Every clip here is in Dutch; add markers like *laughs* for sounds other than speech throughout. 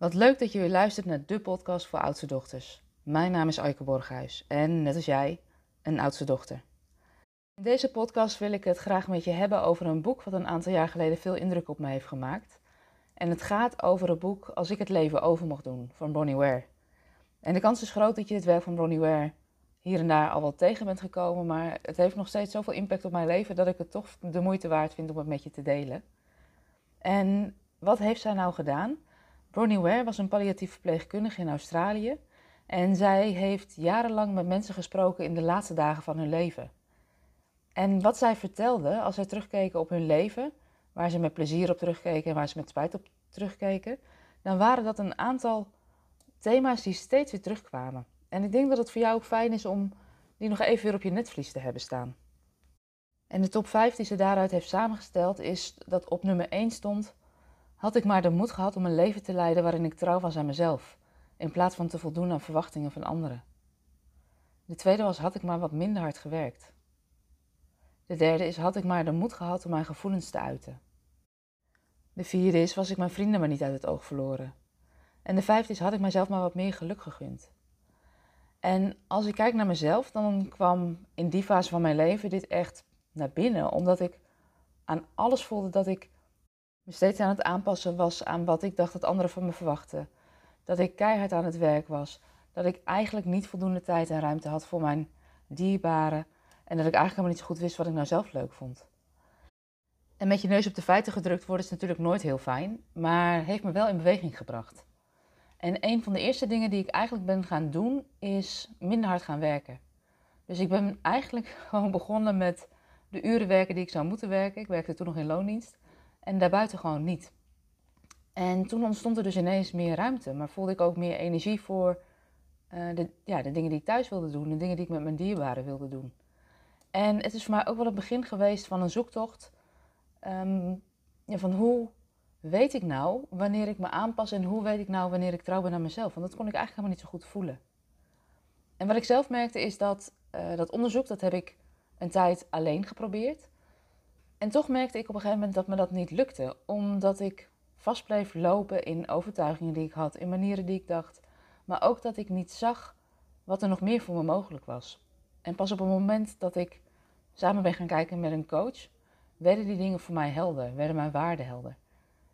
Wat leuk dat je weer luistert naar de podcast voor oudste dochters. Mijn naam is Aike Borghuis en net als jij, een oudste dochter. In deze podcast wil ik het graag met je hebben over een boek wat een aantal jaar geleden veel indruk op mij heeft gemaakt. En het gaat over het boek Als ik het leven over mocht doen van Bronnie Ware. En de kans is groot dat je het werk van Bronnie Ware hier en daar al wel tegen bent gekomen, maar het heeft nog steeds zoveel impact op mijn leven dat ik het toch de moeite waard vind om het met je te delen. En wat heeft zij nou gedaan? Bronnie Ware was een palliatief verpleegkundige in Australië en zij heeft jarenlang met mensen gesproken in de laatste dagen van hun leven. En wat zij vertelde als zij terugkeken op hun leven, waar ze met plezier op terugkeken en waar ze met spijt op terugkeken, dan waren dat een aantal thema's die steeds weer terugkwamen. En ik denk dat het voor jou ook fijn is om die nog even weer op je netvlies te hebben staan. En de top 5 die ze daaruit heeft samengesteld is dat op nummer 1 stond: Had ik maar de moed gehad om een leven te leiden waarin ik trouw was aan mezelf, in plaats van te voldoen aan verwachtingen van anderen. De tweede was: Had ik maar wat minder hard gewerkt. De derde is: Had ik maar de moed gehad om mijn gevoelens te uiten. De vierde is: Was ik mijn vrienden maar niet uit het oog verloren. En de vijfde is: Had ik mijzelf maar wat meer geluk gegund. En als ik kijk naar mezelf, dan kwam in die fase van mijn leven dit echt naar binnen, omdat ik aan alles voelde dat ik steeds aan het aanpassen was aan wat ik dacht dat anderen van me verwachten. Dat ik keihard aan het werk was, dat ik eigenlijk niet voldoende tijd en ruimte had voor mijn dierbaren en dat ik eigenlijk helemaal niet zo goed wist wat ik nou zelf leuk vond. En met je neus op de feiten gedrukt worden is natuurlijk nooit heel fijn, maar heeft me wel in beweging gebracht. En een van de eerste dingen die ik eigenlijk ben gaan doen, is minder hard gaan werken. Dus ik ben eigenlijk *laughs* gewoon begonnen met de uren werken die ik zou moeten werken. Ik werkte toen nog in loondienst. En daarbuiten gewoon niet. En toen ontstond er dus ineens meer ruimte. Maar voelde ik ook meer energie voor uh, de, ja, de dingen die ik thuis wilde doen. De dingen die ik met mijn dierbaren wilde doen. En het is voor mij ook wel het begin geweest van een zoektocht. Um, ja, van hoe weet ik nou wanneer ik me aanpas en hoe weet ik nou wanneer ik trouw ben aan mezelf? Want dat kon ik eigenlijk helemaal niet zo goed voelen. En wat ik zelf merkte is dat uh, dat onderzoek, dat heb ik een tijd alleen geprobeerd. En toch merkte ik op een gegeven moment dat me dat niet lukte, omdat ik vast bleef lopen in overtuigingen die ik had, in manieren die ik dacht, maar ook dat ik niet zag wat er nog meer voor me mogelijk was. En pas op het moment dat ik samen ben gaan kijken met een coach, werden die dingen voor mij helder, werden mijn waarden helder.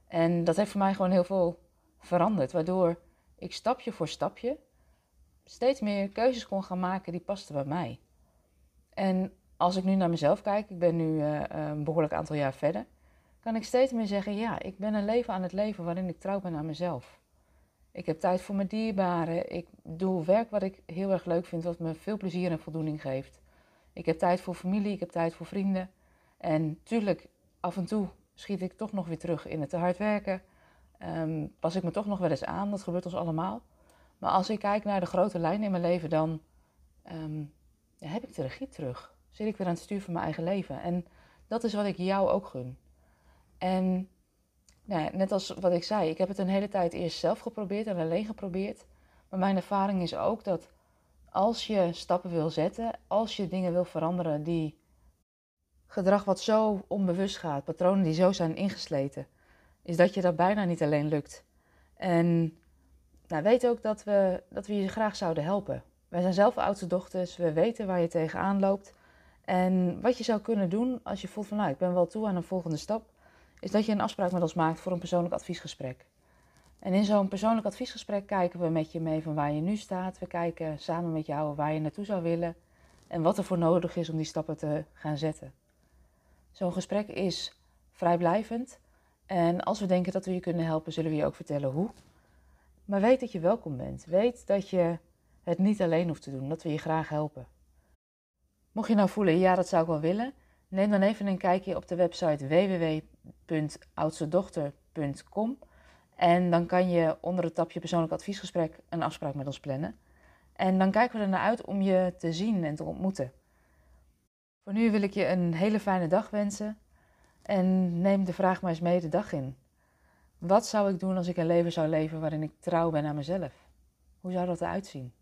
En dat heeft voor mij gewoon heel veel veranderd, waardoor ik stapje voor stapje steeds meer keuzes kon gaan maken die pasten bij mij. En als ik nu naar mezelf kijk, ik ben nu uh, een behoorlijk aantal jaar verder, kan ik steeds meer zeggen: ja, ik ben een leven aan het leven waarin ik trouw ben aan mezelf. Ik heb tijd voor mijn dierbaren. Ik doe werk wat ik heel erg leuk vind, wat me veel plezier en voldoening geeft. Ik heb tijd voor familie, ik heb tijd voor vrienden. En tuurlijk, af en toe schiet ik toch nog weer terug in het te hard werken. Um, pas ik me toch nog wel eens aan, dat gebeurt ons allemaal. Maar als ik kijk naar de grote lijnen in mijn leven, dan ja, heb ik de regie terug. Zit ik weer aan het stuur van mijn eigen leven. En dat is wat ik jou ook gun. En nou, net als wat ik zei, ik heb het een hele tijd eerst zelf geprobeerd en alleen geprobeerd. Maar mijn ervaring is ook dat als je stappen wil zetten, als je dingen wil veranderen die gedrag wat zo onbewust gaat, patronen die zo zijn ingesleten, is dat je dat bijna niet alleen lukt. En nou, weet ook dat we, dat we je graag zouden helpen. Wij zijn zelf oudste dochters, we weten waar je tegenaan loopt. En wat je zou kunnen doen als je voelt van nou, ik ben wel toe aan een volgende stap, is dat je een afspraak met ons maakt voor een persoonlijk adviesgesprek. En in zo'n persoonlijk adviesgesprek kijken we met je mee van waar je nu staat. We kijken samen met jou waar je naartoe zou willen en wat er voor nodig is om die stappen te gaan zetten. Zo'n gesprek is vrijblijvend en als we denken dat we je kunnen helpen, zullen we je ook vertellen hoe. Maar weet dat je welkom bent. Weet dat je het niet alleen hoeft te doen, dat we je graag helpen. Mocht je nou voelen, ja, dat zou ik wel willen, neem dan even een kijkje op de website www.oudstedochter.com en dan kan je onder het tapje persoonlijk adviesgesprek een afspraak met ons plannen. En dan kijken we er naar uit om je te zien en te ontmoeten. Voor nu wil ik je een hele fijne dag wensen en neem de vraag maar eens mee de dag in. Wat zou ik doen als ik een leven zou leven waarin ik trouw ben aan mezelf? Hoe zou dat eruit zien?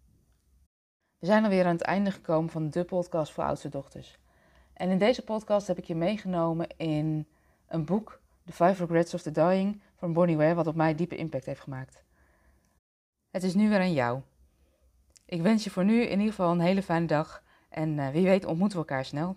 We zijn alweer aan het einde gekomen van de podcast voor oudste dochters. En in deze podcast heb ik je meegenomen in een boek, The Five Regrets of the Dying, van Bonnie Ware, wat op mij diepe impact heeft gemaakt. Het is nu weer aan jou. Ik wens je voor nu in ieder geval een hele fijne dag en uh, wie weet ontmoeten we elkaar snel.